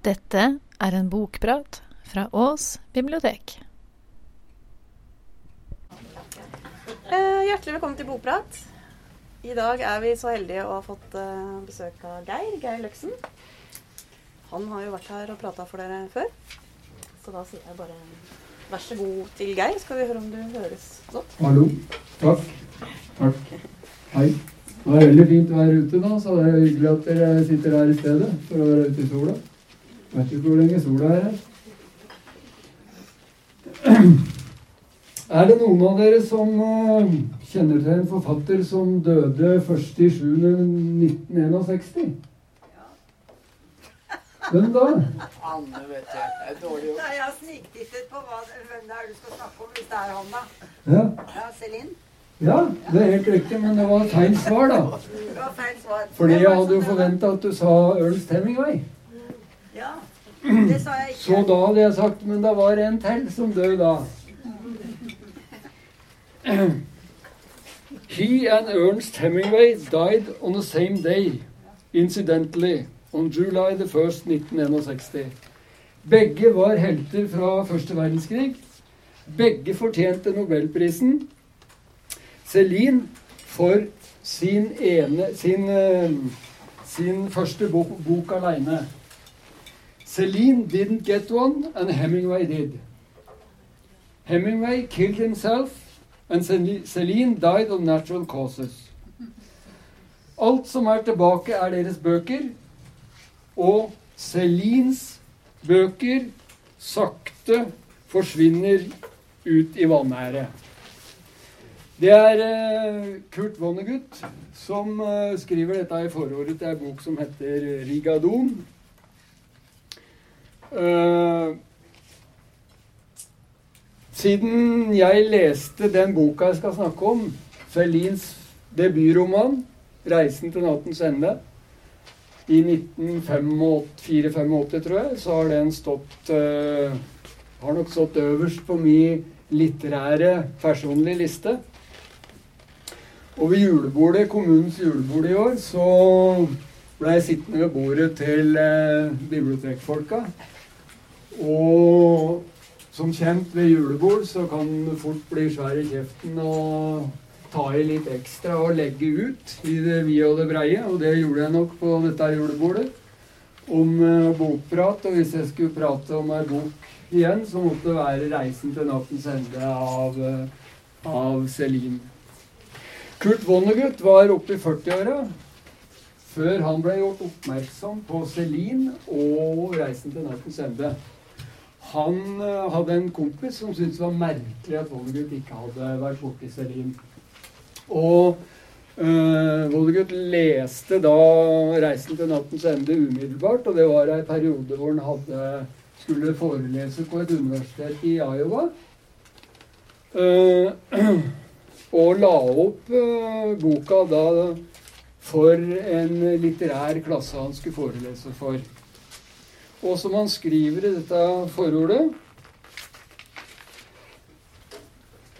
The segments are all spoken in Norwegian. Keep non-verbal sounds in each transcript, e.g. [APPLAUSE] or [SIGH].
Dette er en bokprat fra Ås bibliotek. Eh, hjertelig velkommen til Bokprat. I dag er vi så heldige å ha fått eh, besøk av Geir, Geir Løksen. Han har jo vært her og prata for dere før. Så da sier jeg bare vær så god til Geir. Skal vi høre om du høres godt? Hallo. Takk. Takk. Hei. Det er veldig fint å være ute nå, så det er hyggelig at dere sitter her i stedet for å være ute i sola. Vet du ikke hvor lenge sola er her. [CLEARS THROAT] Er det noen av dere som uh, kjenner til en forfatter som døde 1.7.1961? Hvem da? Anne, vet du. Det er dårlig gjort. Nei, Jeg har sniktittet på hva, hvem det er du skal snakke om, hvis det er han, da. Ja. Ja, Celine. ja, det er helt riktig, men det var feil svar, da. Det var feil svar. Fordi jeg hadde jo som forventa at du sa Ernst Hemingway. Ja, det sa jeg ikke. Så da hadde jeg sagt Men det var en til som døde da. [CLEARS THROAT] He and Ernst Hemingway died on the same day, incidentally, on July the 1st, 1961. Begge var helter fra første verdenskrig. Begge fortjente nobelprisen. Celine for sin ene sin, eh, sin første bok, bok aleine. Celine didn't get one, and Hemingway did. Hemingway killed himself, and Cel- Celine died of natural causes. Alt som er tilbake, er deres bøker, og Celines bøker sakte forsvinner ut i vanæret. Det er eh, Kurt Vonnegut som eh, skriver dette i forordet til ei bok som heter Rigadon. Eh, siden jeg leste den boka jeg skal snakke om, Felins debutroman 'Reisen til nattens ende', i 1984-85, tror jeg, så har den stått uh, Har nok stått øverst på min litterære, personlige liste. Og ved julebordet, kommunens julebord i år, så ble jeg sittende ved bordet til uh, bibliotekfolka. Og som kjent ved julebord så kan det fort bli svær i kjeften og ta i litt ekstra og legge ut i det vide og det breie. Og det gjorde jeg nok på dette julebordet. Om eh, bokprat. Og hvis jeg skulle prate om ei bok igjen, så måtte det være 'Reisen til nattens ende' av, eh, av Celine. Kurt Vonnegut var oppe i 40-åra før han ble gjort oppmerksom på Celine og 'Reisen til nattens ende'. Han eh, hadde en kompis som syntes det var merkelig at Vollegut ikke hadde vært borti Selim. Og uh, Vollegut leste da 'Reisen til nattens ende' umiddelbart, og det var ei periode hvor han hadde, skulle forelese på et universitet i Iowa. Uh, [CLEARS THROAT] og la opp uh, boka da for en litterær klasse han skulle forelese for. Og som han skriver i dette forordet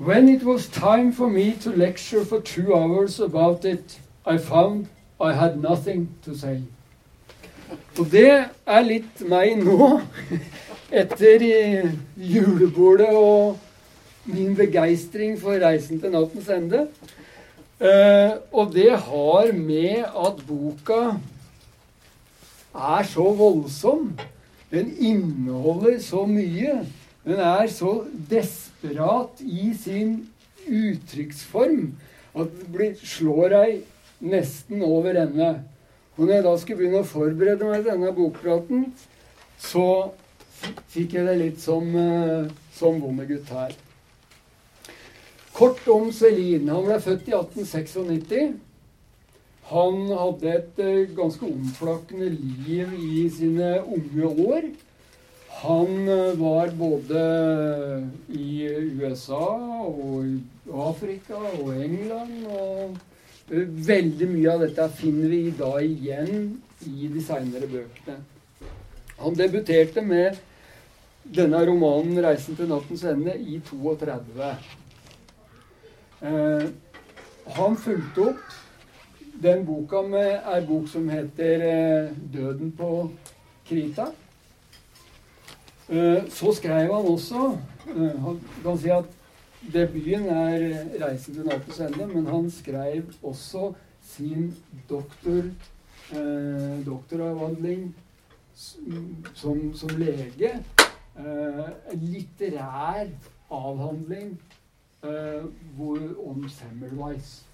When it was time for me to lecture for two hours about it, I found I had nothing to say. Og det er litt meg nå, [LAUGHS] etter julebordet og min begeistring for 'Reisen til nattens ende'. Eh, og det har med at boka er så voldsom. Den inneholder så mye. Den er så desperat i sin uttrykksform at det slår deg nesten over ende. Og når jeg da skulle begynne å forberede meg til denne bokpraten, så fikk jeg det litt som, eh, som bondegutt her. Kort om Celine. Han ble født i 1896. Han hadde et eh, ganske omflakkende liv i sine unge år. Han eh, var både i USA og i Afrika og England. og eh, Veldig mye av dette finner vi da igjen i de seinere bøkene. Han debuterte med denne romanen 'Reisen til nattens ende' i 32. Eh, han fulgte opp den boka med er bok som heter eh, 'Døden på Krita'. Eh, så skrev han også eh, Han kan si at debuten er 'Reisen til Natos ende', men han skrev også sin doktor, doktoravhandling som, som lege. Eh, litterær avhandling hvor, om Semmelweis.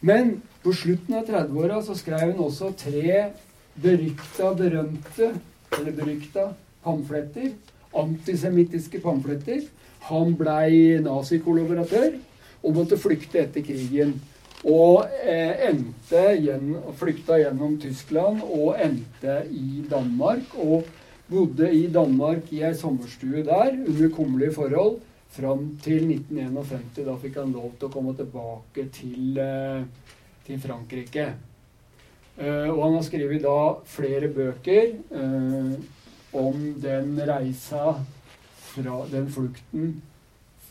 Men på slutten av 30-åra så skrev hun også tre berykta, berømte, eller berykta, pamfletter. Antisemittiske pamfletter. Han blei nazikollaboratør og måtte flykte etter krigen. Og eh, gjen, flykta gjennom Tyskland og endte i Danmark. Og bodde i Danmark i ei sommerstue der under kummerlige forhold fram til 1951. Da fikk han lov til å komme tilbake til, eh, til Frankrike. Eh, og han har skrevet da flere bøker eh, om den reisa fra den flukten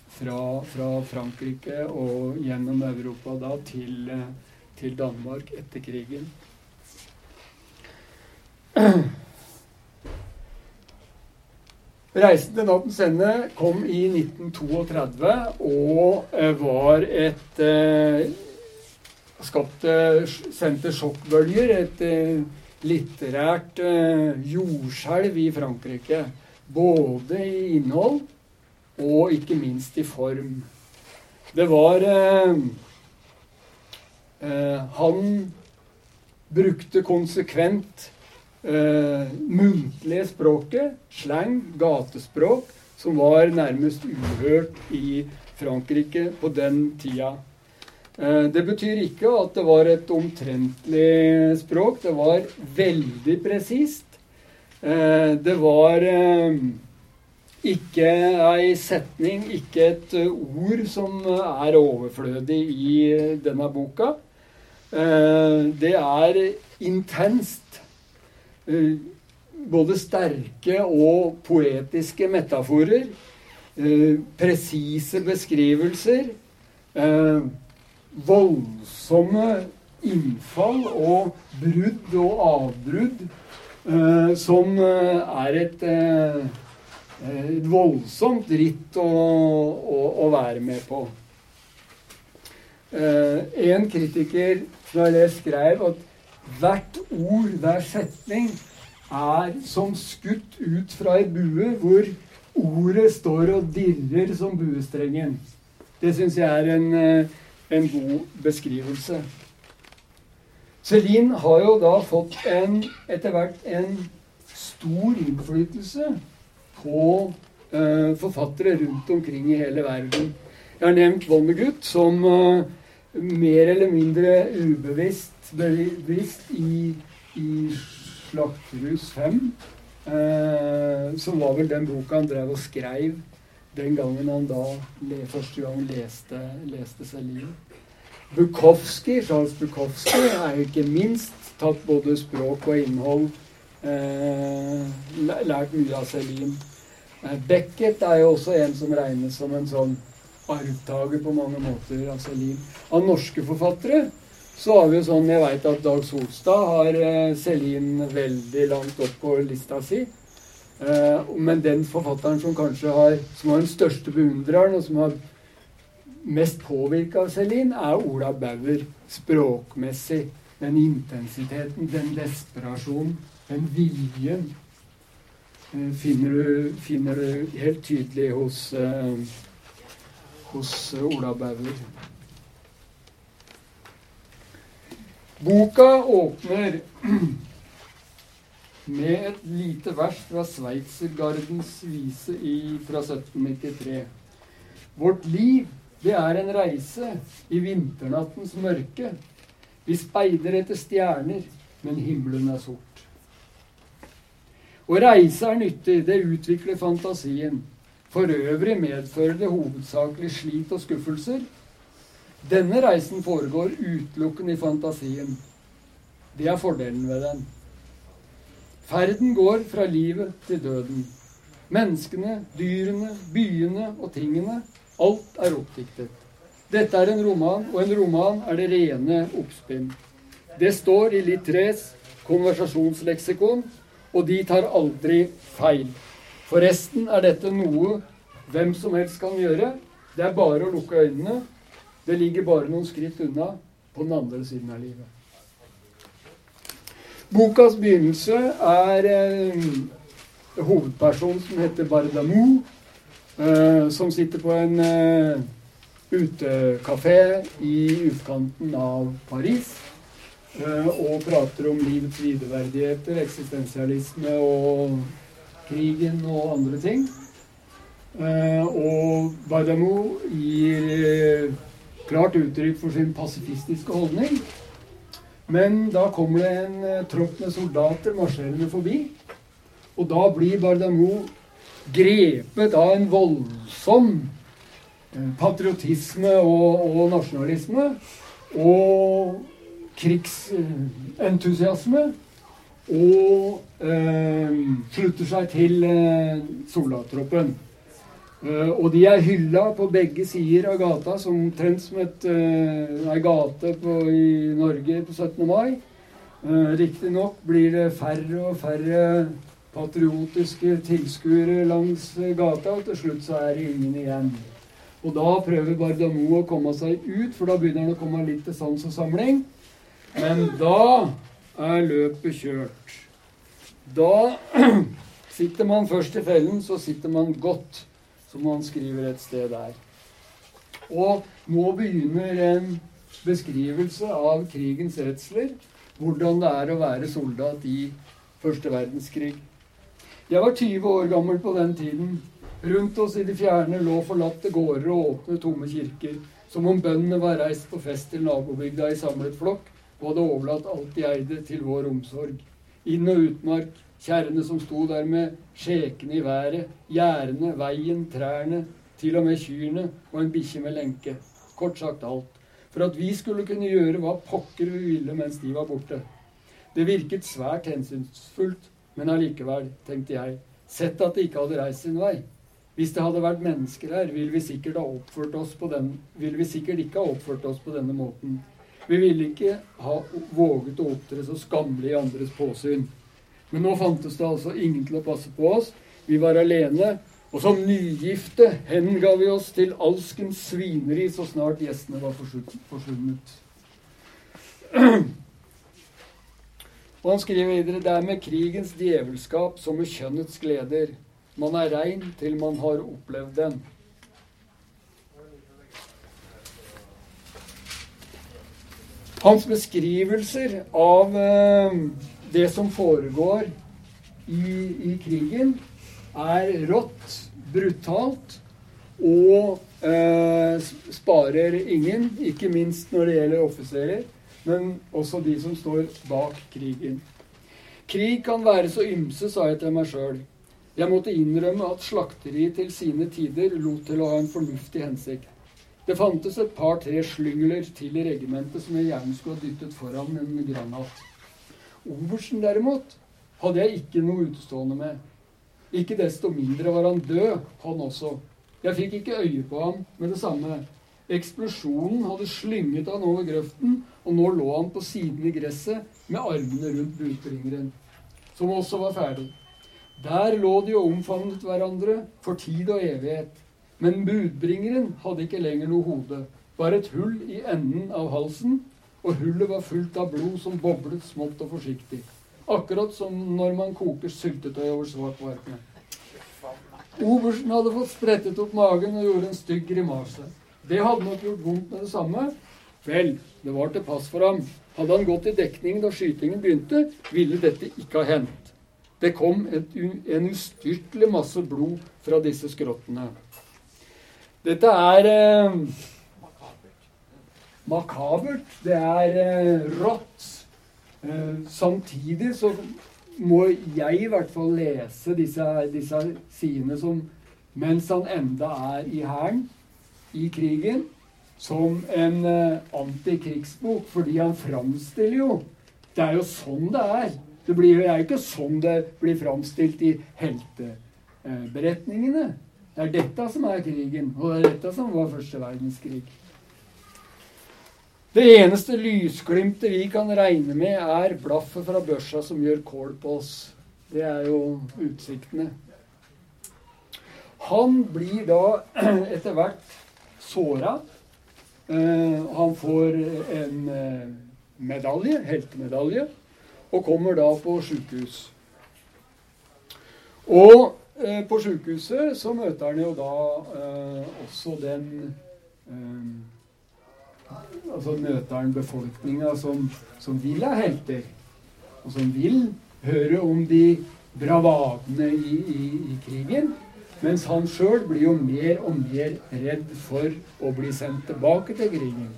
fra, fra, Frankrike og gjennom Europa da til, til Danmark etter krigen. [CLEARS THROAT] Reisen til nattens ende kom i 1932 og eh, var et eh, skapte, sendte sjokkbølger. Et eh, litterært eh, jordskjelv i Frankrike. Både i innhold og ikke minst i form. Det var eh, eh, Han brukte konsekvent eh, muntlige språket, slang, gatespråk, som var nærmest uhørt i Frankrike på den tida. Eh, det betyr ikke at det var et omtrentlig språk. Det var veldig presist. Eh, det var eh, ikke ei setning, ikke et eh, ord som eh, er overflødig i eh, denne boka. Det er intenst. Både sterke og poetiske metaforer. Presise beskrivelser. Voldsomme innfall og brudd og avbrudd som er et Eh, et voldsomt ritt å, å, å, være med på. Eh, en kritiker fra det skrev at hvert ord, hver setning, er som skutt ut fra ei bue hvor ordet står og dirrer som buestrengen. Det syns jeg er en, eh, en, god beskrivelse. Celine har jo da fått en, etter hvert en stor innflytelse på uh, forfattere rundt omkring i hele verden. Jeg har nevnt Vonnegut som uh, mer eller mindre ubevisst bevisst i, i Slakterhus 5. Uh, eh, som var vel den boka han drev og skrev den gangen han da første gang leste, leste Celine. Bukowski, Charles Bukowski er jo ikke minst tatt både språk og innhold eh, lært mye av Celine. Beckett er jo også en som regnes som en sånn arvtaker på mange måter av Selin. Av norske forfattere så har vi jo sånn Jeg veit at Dag Solstad har Selin veldig langt opp på lista si. Eh, men den forfatteren som kanskje har som har den største beundreren, og som har mest påvirka av Selin, er Ola Bauer språkmessig. Den intensiteten, den desperasjonen, den viljen Eh, finner du, finner du helt tydelig hos, eh, hos Ola Bauer. Boka åpner med et lite vers fra Sveitsergardens vise i, fra 1793. Vårt liv, det er en reise i vinternattens mørke. Vi speider etter stjerner, men himmelen er sort. Å reise er nyttig, det utvikler fantasien. For øvrig medfører det hovedsakelig slit og skuffelser. Denne reisen foregår utelukkende i fantasien. Det er fordelen ved den. Ferden går fra livet til døden. Menneskene, dyrene, byene og tingene. Alt er oppdiktet. Dette er en roman, og en roman er det rene oppspinn. Det står i Littres konversasjonsleksikon og de tar aldri feil. Forresten er dette noe hvem som helst kan gjøre. Det er bare å lukke øynene. Det ligger bare noen skritt unna på den andre siden av livet. Bokas begynnelse er eh, hovedpersonen som heter Bardamou, eh, som sitter på en eh, utekafé i utkanten av Paris eh, og prater om livets videreverdigheter, eksistensialisme og krigen og andre ting. Eh, og Bardamou gir eh, klart uttrykk for sin pasifistiske holdning. Men da kommer det en eh, tropp med soldater marsjerende forbi. Og da blir Bardamo grepet av en voldsom patriotisme og, og nasjonalisme. Og krigsentusiasme. Og eh, slutter seg til eh, soldattroppen. Eh, og de er hylla på begge sider av gata, som omtrent som et, ei gate på, i Norge på 17. mai. Eh, Riktignok blir det færre og færre patriotiske tilskuere langs gata, og til slutt så er det ingen igjen. Og da prøver Bardamo å komme seg ut, for da begynner han å komme litt til sans og samling. Men da er løpet kjørt. Da [CLEARS THROAT] sitter man først i fellen, så sitter man godt som man skriver et sted der. Og nå begynner en beskrivelse av krigens redsler. Hvordan det er å være soldat i første verdenskrig. Jeg var 20 år gammel på den tiden. Rundt oss i de fjerne lå forlatte gårder og åpne, tomme kirker. Som om bøndene var reist på fest til nabobygda i samlet flokk og hadde overlatt alt de eide, til vår omsorg. Inn- og utmark, Kjerrene som sto der med skjekene i været, gjerdene, veien, trærne, til og med kyrne og en bikkje med lenke. Kort sagt alt. For at vi skulle kunne gjøre hva pokker vi ville mens de var borte. Det virket svært hensynsfullt, men allikevel, tenkte jeg, sett at de ikke hadde reist sin vei. Hvis det hadde vært mennesker her, ville vi sikkert, ha oppført oss på den, ville vi sikkert ikke ha oppført oss på denne måten. Vi ville ikke ha våget å opptre så skammelig i andres påsyn. Men nå fantes det altså ingen til å passe på oss. Vi var alene. Og som nygifte henga vi oss til alskens svineri så snart gjestene var forsvunnet. Og han skriver videre det er med krigens djevelskap som med kjønnets gleder. Man er rein til man har opplevd den. Hans beskrivelser av eh, det som foregår i, i krigen, er rått, brutalt og eh, sparer ingen. Ikke minst når det gjelder offiserer, men også de som står bak krigen. Krig kan være så ymse, sa jeg til meg sjøl. Jeg måtte innrømme at slakteriet til sine tider lot til å ha en fornuftig hensikt. Det fantes et par-tre slyngler til i regimentet som jeg gjerne skulle ha dyttet foran en granat. Obersten derimot hadde jeg ikke noe utestående med. Ikke desto mindre var han død, han også. Jeg fikk ikke øye på ham med det samme. Eksplosjonen hadde slynget han over grøften, og nå lå han på siden i gresset med armene rundt budbringeren, som også var ferdig. Der lå de og omfavnet hverandre for tid og evighet. Men budbringeren hadde ikke lenger noe hode, bare et hull i enden av halsen og hullet var fullt av blod som boblet smått og forsiktig. Akkurat som når man koker syltetøy over svakvarme. Obersten hadde fått sprettet opp magen og gjorde en stygg grimase. Det hadde nok gjort vondt med det samme. Vel, det var til pass for ham. Hadde han gått i dekning da skytingen begynte, ville dette ikke ha hendt. Det kom et, en ustyrtelig masse blod fra disse skrottene. Dette er eh, makabert. Det er eh, rått. Eh, samtidig så må jeg i hvert fall lese disse, disse sidene som mens han enda er i hæren, i krigen, som en eh, antikrigsbok. Fordi han framstiller jo Det er jo sånn det er. Det, blir, er jo ikke sånn det blir framstilt i helteberetningene. Det er dette som er krigen, og det er dette som var første verdenskrig. Det eneste lysglimtet vi kan regne med, er blaffet fra børsa som gjør kål på oss. Det er jo utsiktene. Han blir da [CLEARS THROAT] etter hvert såra. Eh, han får en eh, medalje, heltemedalje, og kommer da på sjukehus. Og på sjukehuset så møter han jo da eh, også den eh, Altså møter han befolkninga som, som vil ha helter, og som vil høre om de bravadene i, i, i krigen. Mens han sjøl blir jo mer og mer redd for å bli sendt tilbake til krigen.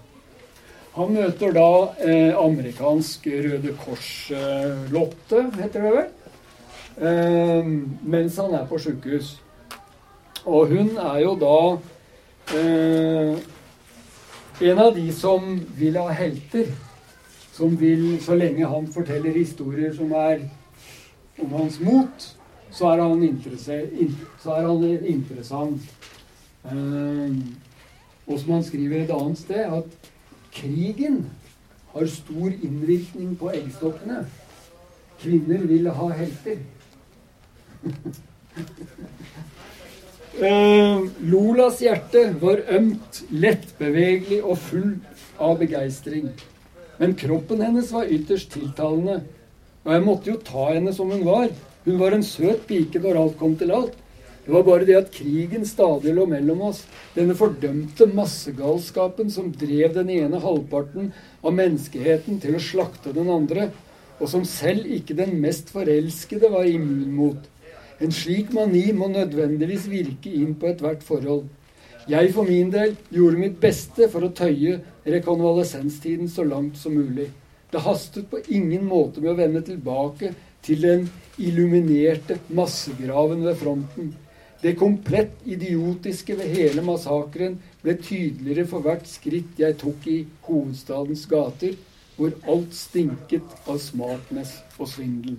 Han møter da eh, amerikansk Røde Kors-Lotte, eh, heter det vel, eh, mens han er på sjukehus. Og hun er jo da eh, en av de som vil ha helter. Som vil, så lenge han forteller historier som er om hans mot, så er han, så er han interessant. Eh, og som han skriver et annet sted, at krigen har stor innvirkning på eggstokkene. Kvinner vil ha helter. Eh, Lolas hjerte var ømt, lettbevegelig og full av begeistring. Men kroppen hennes var ytterst tiltalende, og jeg måtte jo ta henne som hun var. Hun var en søt pike når alt kom til alt. Det var bare det at krigen stadig lå mellom oss. Denne fordømte massegalskapen som drev den ene halvparten av menneskeheten til å slakte den andre, og som selv ikke den mest forelskede var immun mot. En slik mani må nødvendigvis virke inn på ethvert forhold. Jeg for min del gjorde mitt beste for å tøye rekonvalesenstiden så langt som mulig. Det hastet på ingen måte med å vende tilbake til den illuminerte massegraven ved fronten. Det komplett idiotiske ved hele massakren ble tydeligere for hvert skritt jeg tok i hovedstadens gater, hvor alt stinket av smartness og svindel.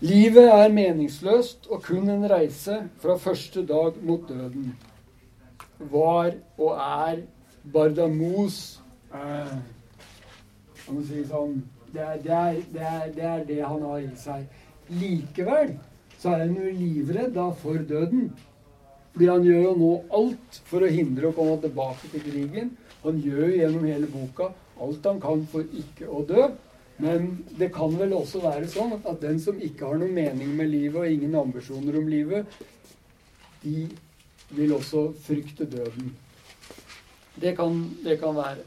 Livet er meningsløst og kun en reise fra første dag mot døden. Var og er Bardamos eh, si sånn det er det, det, det er, det han har i seg. Likevel så er han jo livredd da for døden. Fordi han gjør jo nå alt for å hindre å komme tilbake til krigen. Han gjør jo gjennom hele boka alt han kan for ikke å dø. Men det kan vel også være sånn at den som ikke har noen mening med livet og ingen ambisjoner om livet, de vil også frykte døden. Det kan, det kan være.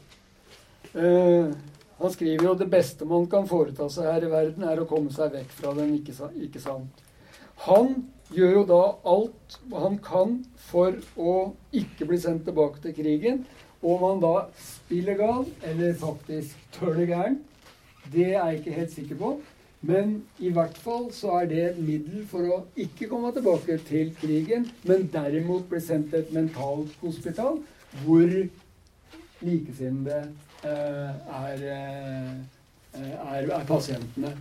Uh, han skriver jo det beste man kan foreta seg her i verden, er å komme seg vekk fra den, ikke, sant? Han gjør jo da alt han kan for å ikke bli sendt tilbake til krigen. Om han da spiller gal, eller faktisk tør gæren, det er jeg ikke helt sikker på. Men i hvert fall så er det et middel for å ikke komme tilbake til krigen, men derimot bli sendt til et mentalhospital hvor likesinnede eh, er, eh, er, er, pasientene.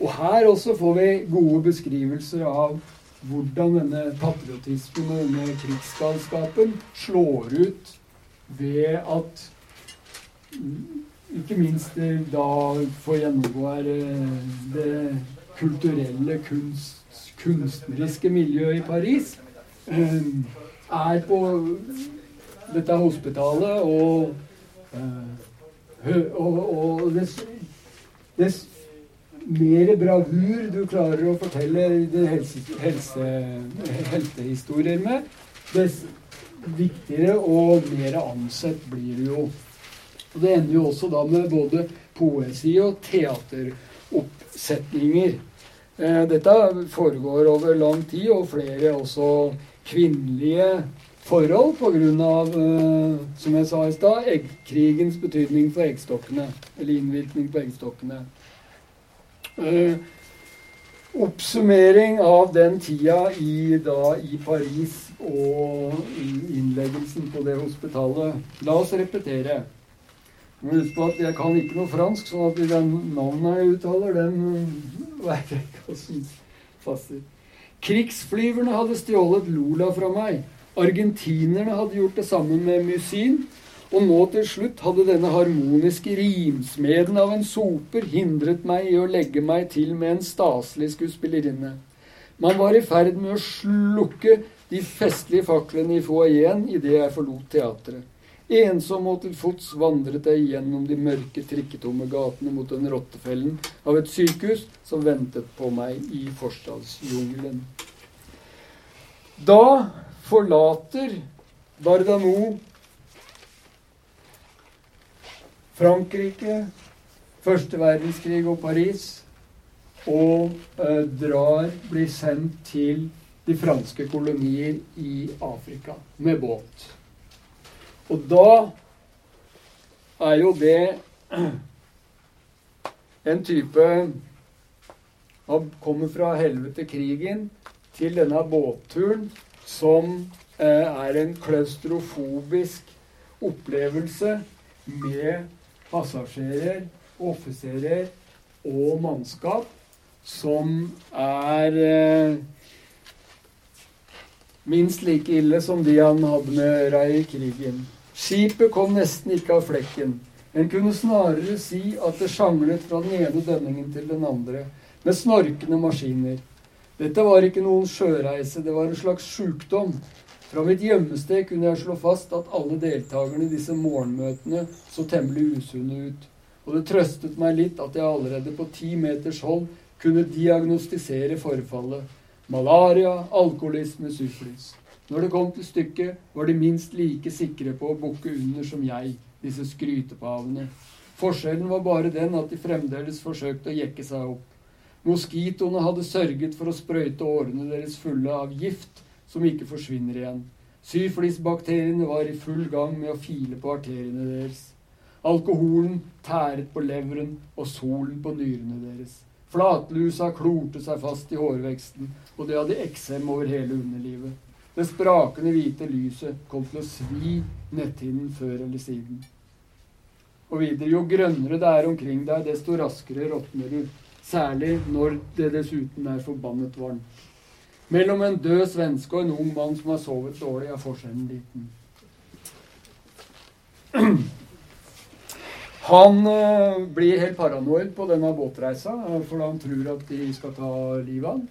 Og her også får vi gode beskrivelser av hvordan denne patriotismen og denne krigsgalskapen slår ut ved at ikke minst da får gjennomgå her det kulturelle, kunst, kunstneriske miljøet i Paris er på dette hospitalet og, og, og dess, dess, mer bravur du klarer å fortelle helse, helse, helsehistorier med, dess viktigere og mer ansett blir du jo. Og Det ender jo også da med både poesi og teateroppsetninger. Eh, dette foregår over lang tid, og flere også kvinnelige forhold pga. Uh, som jeg sa i stad, eggkrigens betydning for eggstokkene. Eller innvirkning på eggstokkene. Uh, oppsummering av den tida i, da, i Paris og innleggelsen på det hospitalet. La oss repetere. Husk at jeg kan ikke noe fransk, sånn at den navnet jeg uttaler, den vet jeg ikke åssen passer. Krigsflyverne hadde stjålet Lola fra meg. Argentinerne hadde gjort det samme med Musin. Og nå til slutt hadde denne harmoniske rimsmeden av en soper hindret meg i å legge meg til med en staselig skuespillerinne. Man var i ferd med å slukke de festlige faklene i foajeen idet jeg forlot teatret. Ensom og til fots vandret jeg gjennom de mørke, trikketomme gatene mot den rottefellen av et sykehus som ventet på meg i forstadsjungelen. Da forlater Bardano Frankrike, første verdenskrig og Paris, og eh, drar, blir sendt til de franske kolonier i Afrika med båt. Og da er jo det en type Han kommer fra helvete krigen til denne båtturen som eh, er en klaustrofobisk opplevelse med passasjerer, offiserer og mannskap som er eh, minst like ille som de han hadde med å i krigen. Skipet kom nesten ikke av flekken. En kunne snarere si at det sjanglet fra den ene dønningen til den andre, med snorkende maskiner. Dette var ikke noen sjøreise, det var en slags sjukdom. Fra mitt gjemmested kunne jeg slå fast at alle deltakerne i disse morgenmøtene så temmelig usunne ut. Og det trøstet meg litt at jeg allerede på ti meters hold kunne diagnostisere forfallet. Malaria, alkoholisme, syfilis. Når det kom til stykket, var de minst like sikre på å bukke under som jeg, disse skrytepavene. Forskjellen var bare den at de fremdeles forsøkte å jekke seg opp. Moskitoene hadde sørget for å sprøyte årene deres fulle av gift som ikke forsvinner igjen. Syflisbakteriene var i full gang med å file på arteriene deres. Alkoholen tæret på leveren og solen på nyrene deres. Flatlusa klorte seg fast i hårveksten, og de hadde eksem over hele underlivet. Det sprakende hvite lyset kom til å svi netthinnen før eller siden. Og videre, jo grønnere det er omkring deg, desto raskere råtner du. Særlig når det dessuten er forbannet varmt. Mellom en død svenske og en ung mann som har sovet dårlig, er forskjellen liten. [CLEARS THROAT] Han eh, blir helt paranoid på denne båtreisa, eh, for han tror at de skal ta livet av ham.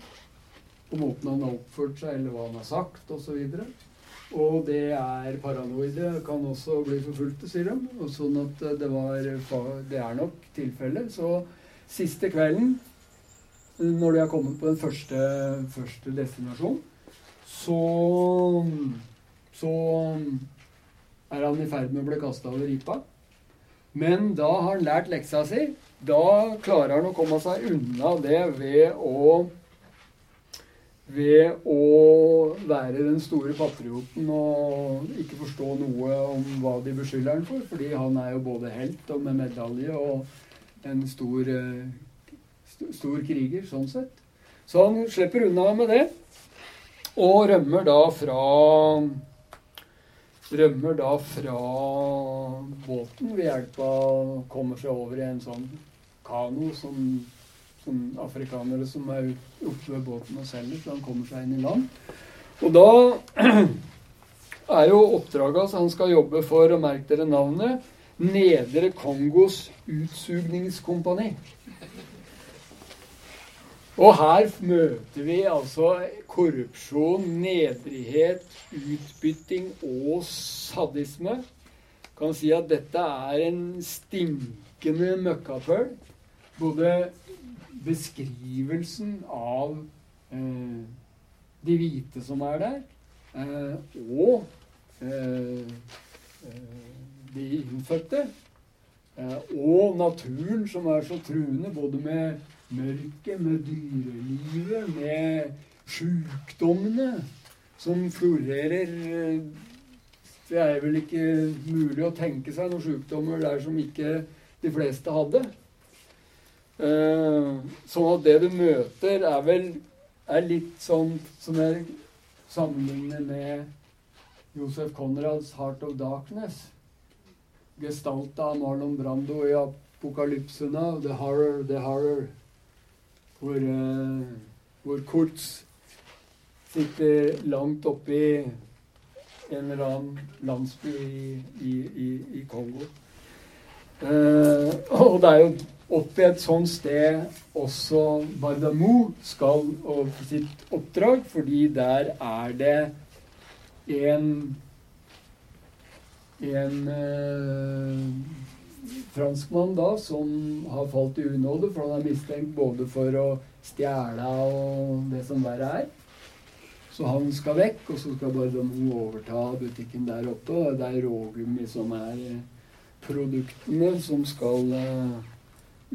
På måten han har oppført seg, eller hva han har sagt, osv. Og, og det er paranoide kan også bli forfulgte, sier de. Og sånn at eh, det, var, det er nok tilfellet. Så siste kvelden, når de har kommet på den første, første destinasjonen, så, så er han i ferd med å bli kasta over ripa. Men da har han lært leksa si. Da klarer han å komme seg unna det ved å ved å være den store patrioten og ikke forstå noe om hva de beskylder han for. Fordi han er jo både helt og med medalje og en stor, eh, stor kriger, sånn sett. Så han slipper unna med det. Og rømmer da fra rømmer da fra båten ved hjelp av Kommer seg over i en sånn kano som, som afrikanere som er oppe ved båten og selger, så han kommer seg inn i land. Og da [CLEARS THROAT] er jo oppdraget hans Han skal jobbe for, og merk dere navnet, Nedre Kongos utsugningskompani. Og her møter vi altså korrupsjon, nedrighet, utbytting og sadisme. Kan si at dette er en stinkende møkkapøl. Både beskrivelsen av eh, de hvite som er der, eh, og eh, eh de innfødte. Eh, og naturen som er så truende, både med mørket, med dyrelivet, med sjukdommene som florerer. Det er vel ikke mulig å tenke seg noen sjukdommer der som ikke de fleste hadde. Eh, sånn at det du møter, er vel er litt sånn som jeg sammenligner med Josef Konrads 'Heart of Darkness'. Gestalta av Marlon Brando i apokalypsene. The horror, the horror hvor, uh, hvor Kurtz sitter langt oppe i en eller annen landsby i, i, i, i Kongo. Eh, og det er jo opp i et sånt sted også Bardamou skal over sitt oppdrag, fordi der er det en en eh, franskmann da som har falt i unåde, for han er mistenkt både for å stjele og det som verre er. Så han skal vekk, og så skal bare de overta butikken der oppe. Og det er rågummi som er eh, produktene som skal uh,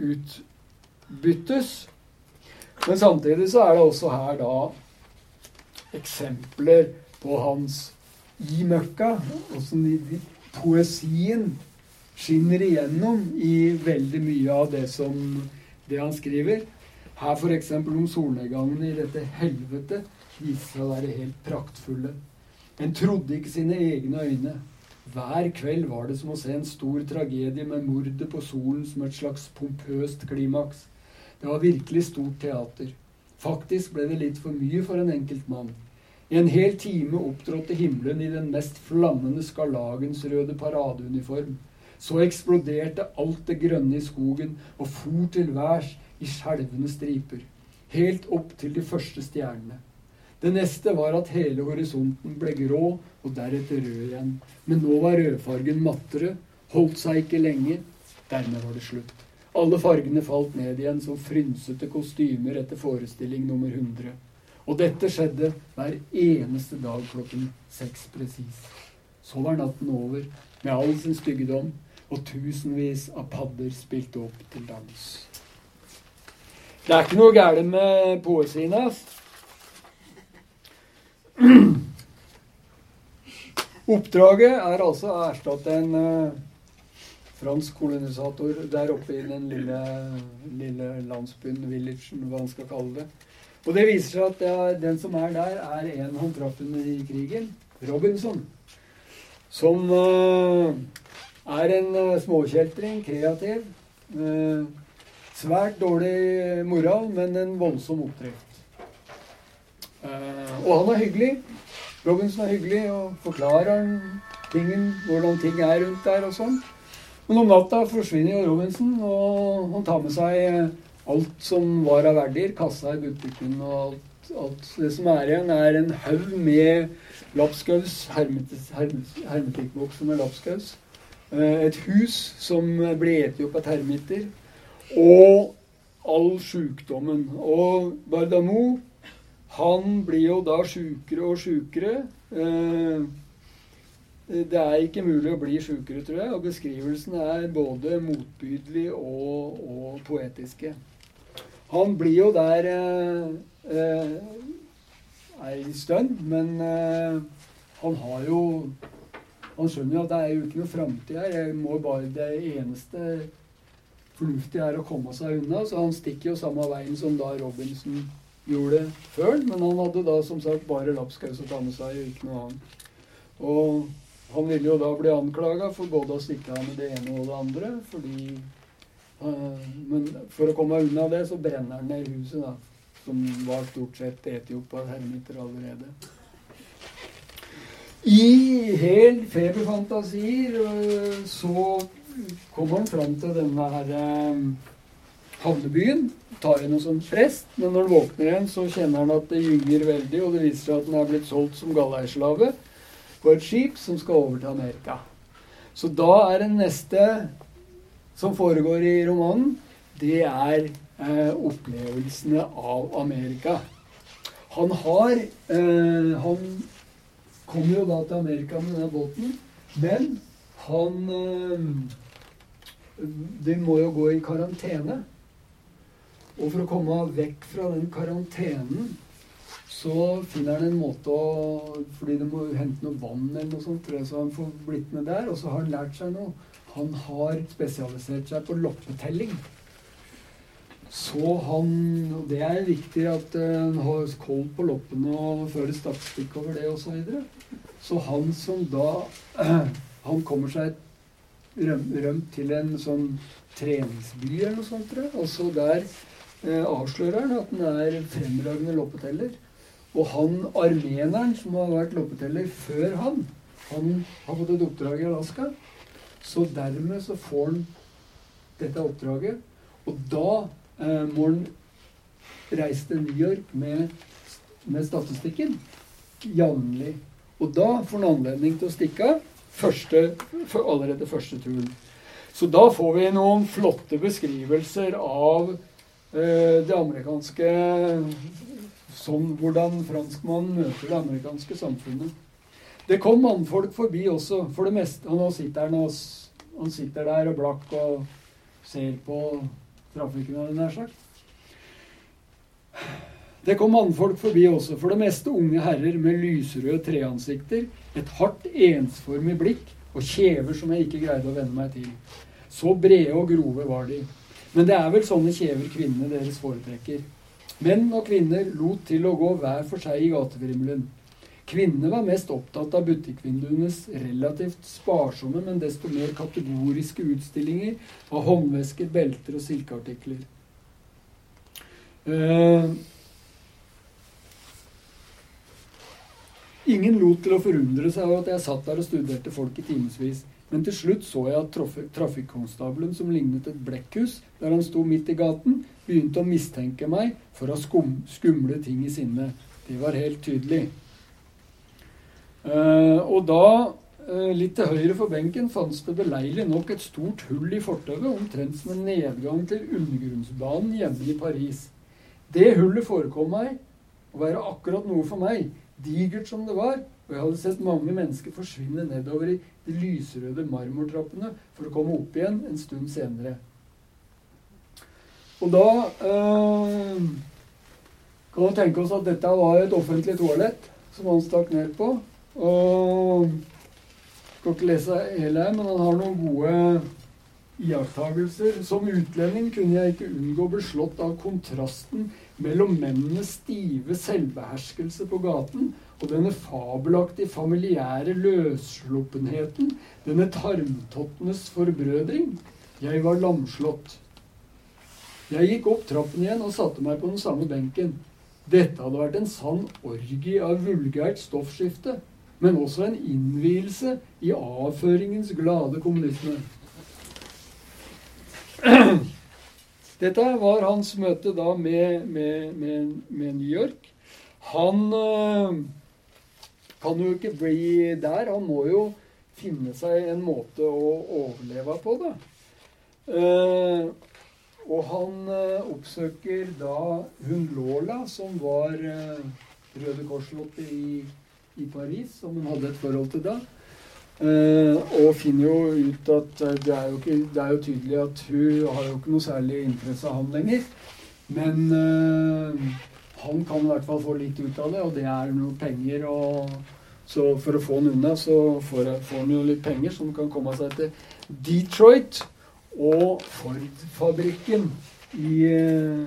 utbyttes. Men samtidig så er det også her da eksempler på hans i møkka. Åssen poesien skinner igjennom i veldig mye av det som det han skriver. Her f.eks. om solnedgangen i dette helvete viser seg å være helt praktfulle. En trodde ikke sine egne øyne. Hver kveld var det som å se en stor tragedie med mordet på solen som et slags pompøst klimaks. Det var virkelig stort teater. Faktisk ble det litt for mye for en enkelt mann. I en hel time opptrådte himmelen i den mest flammende skarlagensrøde paradeuniform. Så eksploderte alt det grønne i skogen og for til værs i skjelvende striper. Helt opp til de første stjernene. Det neste var at hele horisonten ble grå og deretter rød igjen. Men nå var rødfargen mattere, holdt seg ikke lenge. Dermed var det slutt. Alle fargene falt ned igjen som frynsete kostymer etter forestilling nummer 100. Og dette skjedde hver eneste dag klokken seks presis. Så var natten over, med all sin styggedom, og tusenvis av padder spilte opp til dans. Det er ikke noe galt med poesien hans. Oppdraget er altså å erstatte en uh, fransk kolonisator der oppe i den lille, lille landsbyen, villagen, hva han skal kalle det. Og det viser seg at er, den som er der, er en han traff under krigen. Robinson. Som uh, er en uh, småkjeltring, kreativ. svært dårlig moral, men en voldsom oppdrift. og han er hyggelig. Robinson er hyggelig og forklarer tingen, hvordan ting er rundt der og sånn. Men om natta forsvinner jo Robinson, og han tar med seg alt som var av verdier. Kassa i butikken og alt, alt, det som er igjen, er en haug med lapskaus, hermetikkbokser med lapskaus. Eh, et hus som ble spist opp av termitter. Og all sjukdommen. Og Bardamo han blir jo da sjukere og sjukere. Eh, det er ikke mulig å bli sjukere, tror jeg. Og beskrivelsene er både motbydelig og, og, poetiske. Han blir jo der eh, eh, ei stund, men eh, han har jo Han skjønner jo at det er jo ikke noe framtid her. Jeg må bare, Det eneste fornuftige er å komme seg unna, så han stikker jo samme veien som da Robinson gjorde før. Men han hadde da som sagt bare lapskaus å ta med seg, og ikke noe annet. Og han ville jo da bli anklaga for både å stikke av med det ene og det andre. fordi uh, Men for å komme unna det, så brenner han ned huset, da. Som var stort sett etiop av hermitter allerede. I helt feberfantasier uh, så kommer han fram til denne her uh, havnebyen. Tar henne som prest, men når han våkner igjen, så kjenner han at det gynger veldig, og det viser seg at han er blitt solgt som galleislave på et skip som skal over til Amerika. Så da er det neste som foregår i romanen, det er eh, opplevelsene av Amerika. Han har eh, Han kommer jo da til Amerika med denne båten, men han eh, De må jo gå i karantene. Og for å komme vekk fra den karantenen, så finner han en måte å Fordi de må hente noe vann eller noe sånt, så han får blitt med der. Og så har han lært seg noe. Han har spesialisert seg på loppetelling. Så han Og det er viktig at en han har koll på loppene og fører statistikk over det osv. Så, videre. så han som da [CLEARS THROAT] Han kommer seg rømt til en sånn treningsby eller noe sånt, tror jeg. Og så der eh, avslører han at han er fremragende loppeteller. Og han armeneren som har vært loppeteller før han, Han har fått et oppdrag i Alaska. Så dermed så får han dette oppdraget. Og da eh, må reist til New York med, med statistikken jevnlig. Og da får han anledning til å stikke av allerede første turen. Så da får vi noen flotte beskrivelser av eh, det amerikanske Sånn hvordan franskmannen møter det amerikanske samfunnet. Det kom mannfolk forbi også, for det meste. Han sitter han sitter der og blakk og ser på trafikken, hadde nær sagt. Det kom mannfolk forbi også, for det meste unge herrer med lysrøde treansikter, et hardt, ensformig blikk og kjever som jeg ikke greide å venne meg til. Så brede og grove var de. Men det er vel sånne kjever kvinnene deres foretrekker. Menn og kvinner lot til å gå hver for seg i gatevrimelen. Kvinnene var mest opptatt av butikkvinduenes relativt sparsomme, men desto mer kategoriske utstillinger av håndvesker, belter og silkeartikler. Eh, ingen lot til å forundre seg over at jeg satt der og studerte folk i timevis. Men til slutt så jeg at trafi- trafikkonstabelen, som lignet et blekkhus der han sto midt i gaten, begynte å mistenke meg for å skum, skumle ting i sinne. Det var helt tydelig. Eh, og da, eh, litt til høyre for benken, fantes det beleilig nok et stort hull i fortauet, omtrent som en nedgang til undergrunnsbanen hjemme i Paris. Det hullet forekom meg å være akkurat noe for meg, digert som det var, og jeg hadde sett mange mennesker forsvinne nedover i de lysrøde marmortrappene for å komme opp igjen en stund senere. Og da eh, kan vi tenke oss at dette var et offentlig toalett som han stakk ned på. Og skal ikke lese hele, men han har noen gode iakttagelser. Som utlending kunne jeg ikke unngå å bli slått av kontrasten mellom mennenes stive selvbeherskelse på gaten og denne fabelaktige familiære løssluppenheten, denne tarmtottenes forbrødring. Jeg var lamslått. Jeg gikk opp trappen igjen og satte meg på den samme benken. Dette hadde vært en sann orgie av vulgært stoffskifte, men også en innvielse i avføringens glade kommunisme. Dette var hans møte da med, med, med, med New York. Han øh, kan jo ikke bli der. Han må jo finne seg en måte å overleve på, da. Uh, og han eh, oppsøker da hun Lola, som var eh, Røde Kors-lotte i, i Paris, som hun hadde et forhold til da. Eh, og finner jo ut at eh, det er, jo ikke, det er jo tydelig at hun har jo ikke noe særlig interesse av han lenger. Men eh, han kan i hvert fall få litt ut av det, og det er noe penger. og Så for å få han unna, så får, han jo litt penger som kan komme seg til Detroit og Ford-fabrikken i, eh,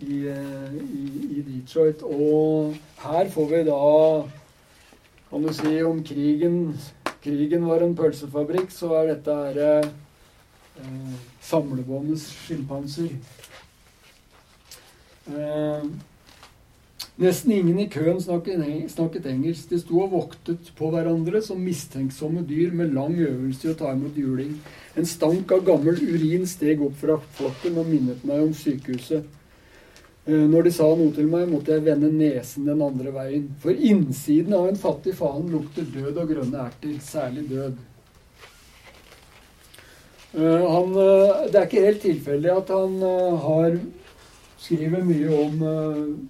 i, eh, i, i Detroit. Og her får vi da kan du si om krigen krigen var en pølsefabrikk, så er dette her eh, samlebåndets skilpanser. Eh, nesten ingen i køen snakket, snakket engelsk. De sto og voktet på hverandre som mistenksomme dyr med lang øvelse i å ta imot juling. En stank av gammel urin steg opp fra flokken og minnet meg om sykehuset. Eh, Når de sa noe til meg, måtte jeg vende nesen den andre veien. For innsiden av en fattig faen lukter død og grønne erter, særlig død. Eh, Han, eh, det er ikke helt tilfeldig at han har skriver mye om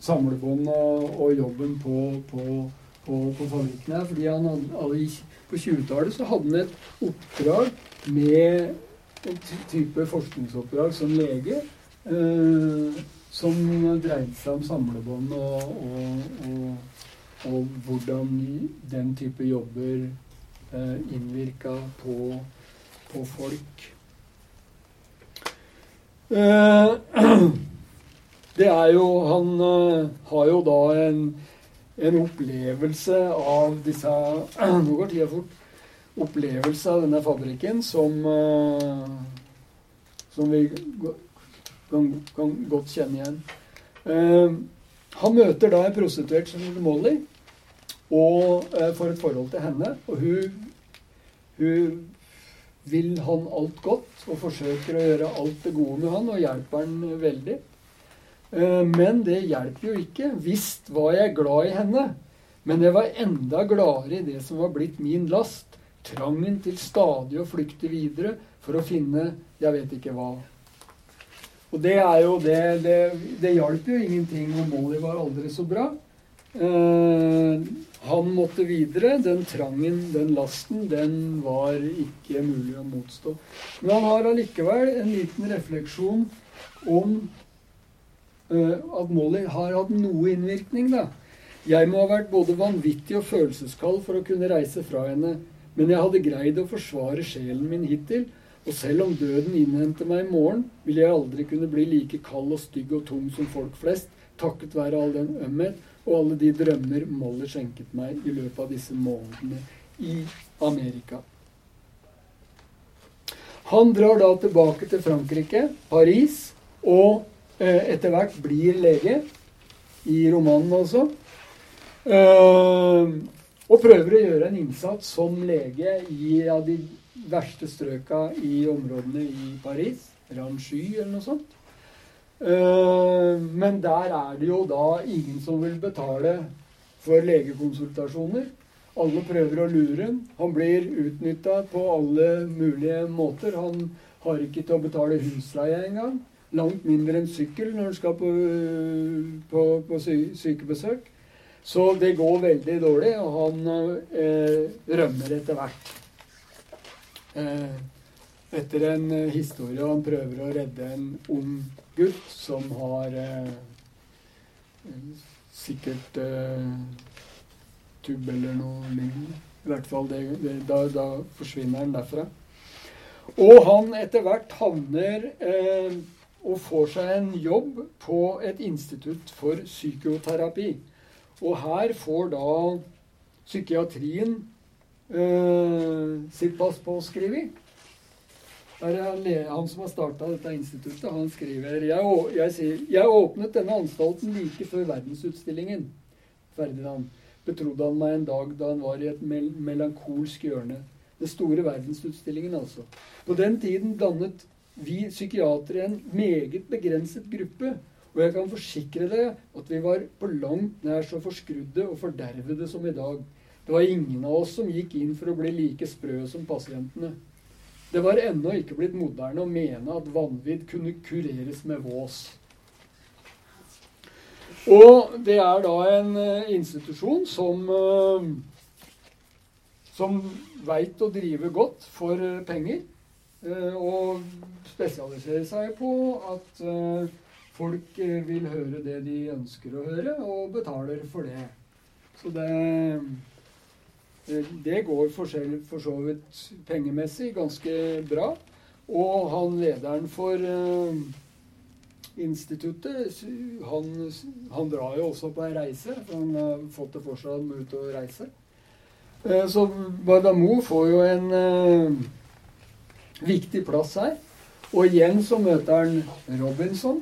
samlebånd og, og jobben på, på, på, på fabrikken her. Fordi han hadde, på 20-tallet så hadde han et oppdrag med en type forskningsoppdrag som lege. Eh, som dreide seg om samlebånd og, og, og, og hvordan den type jobber eh, innvirka på, på folk. Eh, [CLEARS THROAT] det er jo Han eh, har jo da en, en opplevelse av disse [CLEARS THROAT] Nå går tida fort. Opplevelse av denne fabrikken som eh, Som vi kan, kan godt kjenne igjen. Eh, han møter da en prostituert som heter Molly. og, eh, får et forhold til henne. Og hun, hun vil han alt godt og forsøker å gjøre alt det gode med han og hjelper han veldig. Eh, Men det hjelper jo ikke. Visst var jeg glad i henne, men jeg var enda gladere i det som var blitt min last. Trangen til stadig å flykte videre for å finne jeg vet ikke hva. Og det er jo det Det, det hjalp jo ingenting om Molly var aldri så bra. Eh, han måtte videre. Den trangen, den lasten, den var ikke mulig å motstå. Men han har allikevel en liten refleksjon om eh, at Molly har hatt noe innvirkning, da. Jeg må ha vært både vanvittig og følelseskald for å kunne reise fra henne, men jeg hadde greid å forsvare sjelen min hittil, og selv om døden innhenter meg i morgen, vil jeg aldri kunne bli like kald og stygg og tung som folk flest, takket være all den ømhet og alle de drømmer Molly skjenket meg i løpet av disse månedene i Amerika. Han drar da tilbake til Frankrike, Paris, og eh, etter hvert blir lege. I romanen også. Eh, og prøver å gjøre en innsats som lege i ja, de verste strøka i områdene i Paris. Ranchy eller noe sånt. Eh, men der er det jo da ingen som vil betale for legekonsultasjoner. Alle prøver å lure ham. Han blir utnytta på alle mulige måter. Han har ikke til å betale husleie engang. Langt mindre enn sykkel når han skal på, på, på sy sykebesøk. Så det går veldig dårlig, og han eh, rømmer etter hvert. Eh, etter en eh, historie han prøver å redde en ung gutt som har eh, sikkert tubb eller noe lignende. I hvert fall det, det, da, da forsvinner han derfra. Og han etter hvert havner eh, og får seg en jobb på et institutt for psykoterapi. Og her får da psykiatrien eh, sitt pass påskrevet. Det er han, som har starta dette instituttet. Han skriver jeg, å- jeg, sier, jeg åpnet denne anstalten like før verdensutstillingen. Ferdinand betrodde han meg en dag da han var i et mel melankolsk hjørne. Den store verdensutstillingen, altså. På den tiden dannet vi psykiatere en meget begrenset gruppe. Og jeg kan forsikre deg at vi var på langt nær så forskrudde og fordervede som i dag. Det var ingen av oss som gikk inn for å bli like sprø som pasientene. Det var ennå ikke blitt moderne å mene at vanvidd kunne kureres med vås. Og det er da en eh, institusjon som eh, som veit å drive godt for eh, penger. Og spesialiserer seg på at folk vil høre det de ønsker å høre, og betaler for det. Så det det- det går for, selv, for så vidt pengemessig ganske bra. Og han lederen for eh, instituttet, han, han drar jo også på ei reise. For han har fått det for seg må ut og reise. Eh, Så Bardamo får jo en eh, viktig plass her. Og igjen så møter han Robinson,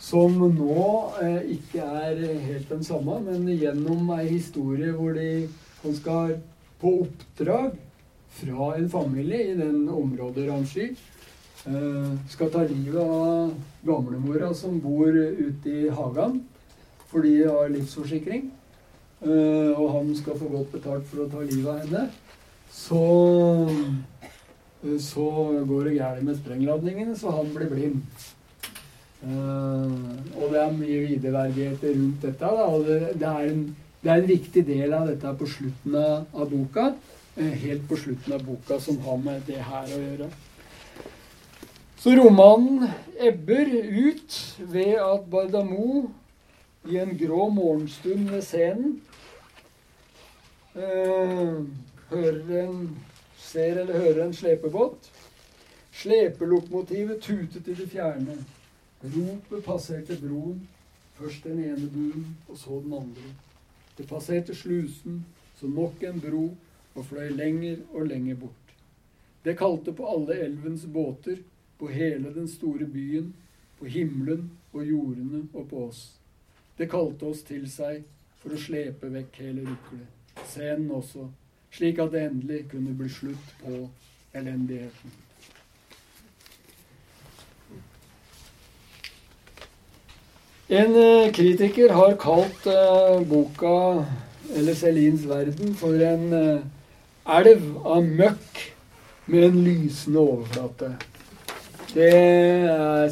som nå eh, ikke er helt den samme, men gjennom ei historie hvor de, han skal på oppdrag fra en familie i den området Ranchi. Eh, skal ta livet av gamlemora som bor ute i hagen fordi de har livsforsikring. Eh, og han skal få godt betalt for å ta livet av henne. Så, eh, så går det gærent med sprengladningene, så han blir blind. Uh, og det er mye videreverdigheter rundt dette. Da, og det, det, er en, det er en viktig del av dette på slutten av, av boka. eh, helt på slutten av boka som har med det her å gjøre. Så romanen ebber ut ved at Bardamo i en grå morgenstund ved scenen eh, hører en, ser eller hører en slepebåt. Slepelokomotivet tutet i det fjerne. Ropet passerte broen. Først den ene buen, og så den andre. Det passerte slusen, så nok en bro, og fløy lenger og lenger bort. Det kalte på alle elvens båter, på hele den store byen, på himmelen og jordene og på oss. Det kalte oss til seg, for å slepe vekk hele ruklet. Scenen også, slik at det endelig kunne bli slutt på elendigheten. En eh, kritiker har kalt eh, boka, eller Celines verden, for en eh, elv av møkk med en lysende overflate. Det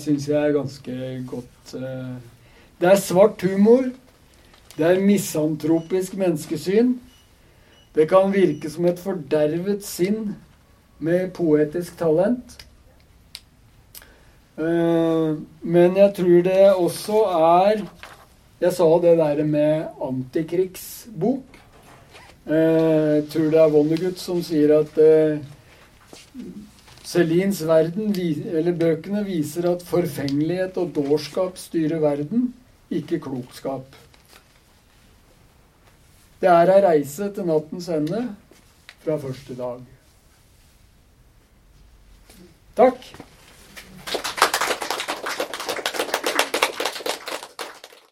syns jeg er ganske godt. Det er svart humor. Det er misantropisk menneskesyn. Det kan virke som et fordervet sinn med poetisk talent. Eh, Men jeg tror det også er Jeg sa det der med antikrigsbok. Eh, Jeg tror det er Vonnegut som sier at Celines verden, eller bøkene, viser at forfengelighet og dårskap styrer verden, ikke klokskap. Det er ei reise til nattens ende fra første dag. Takk.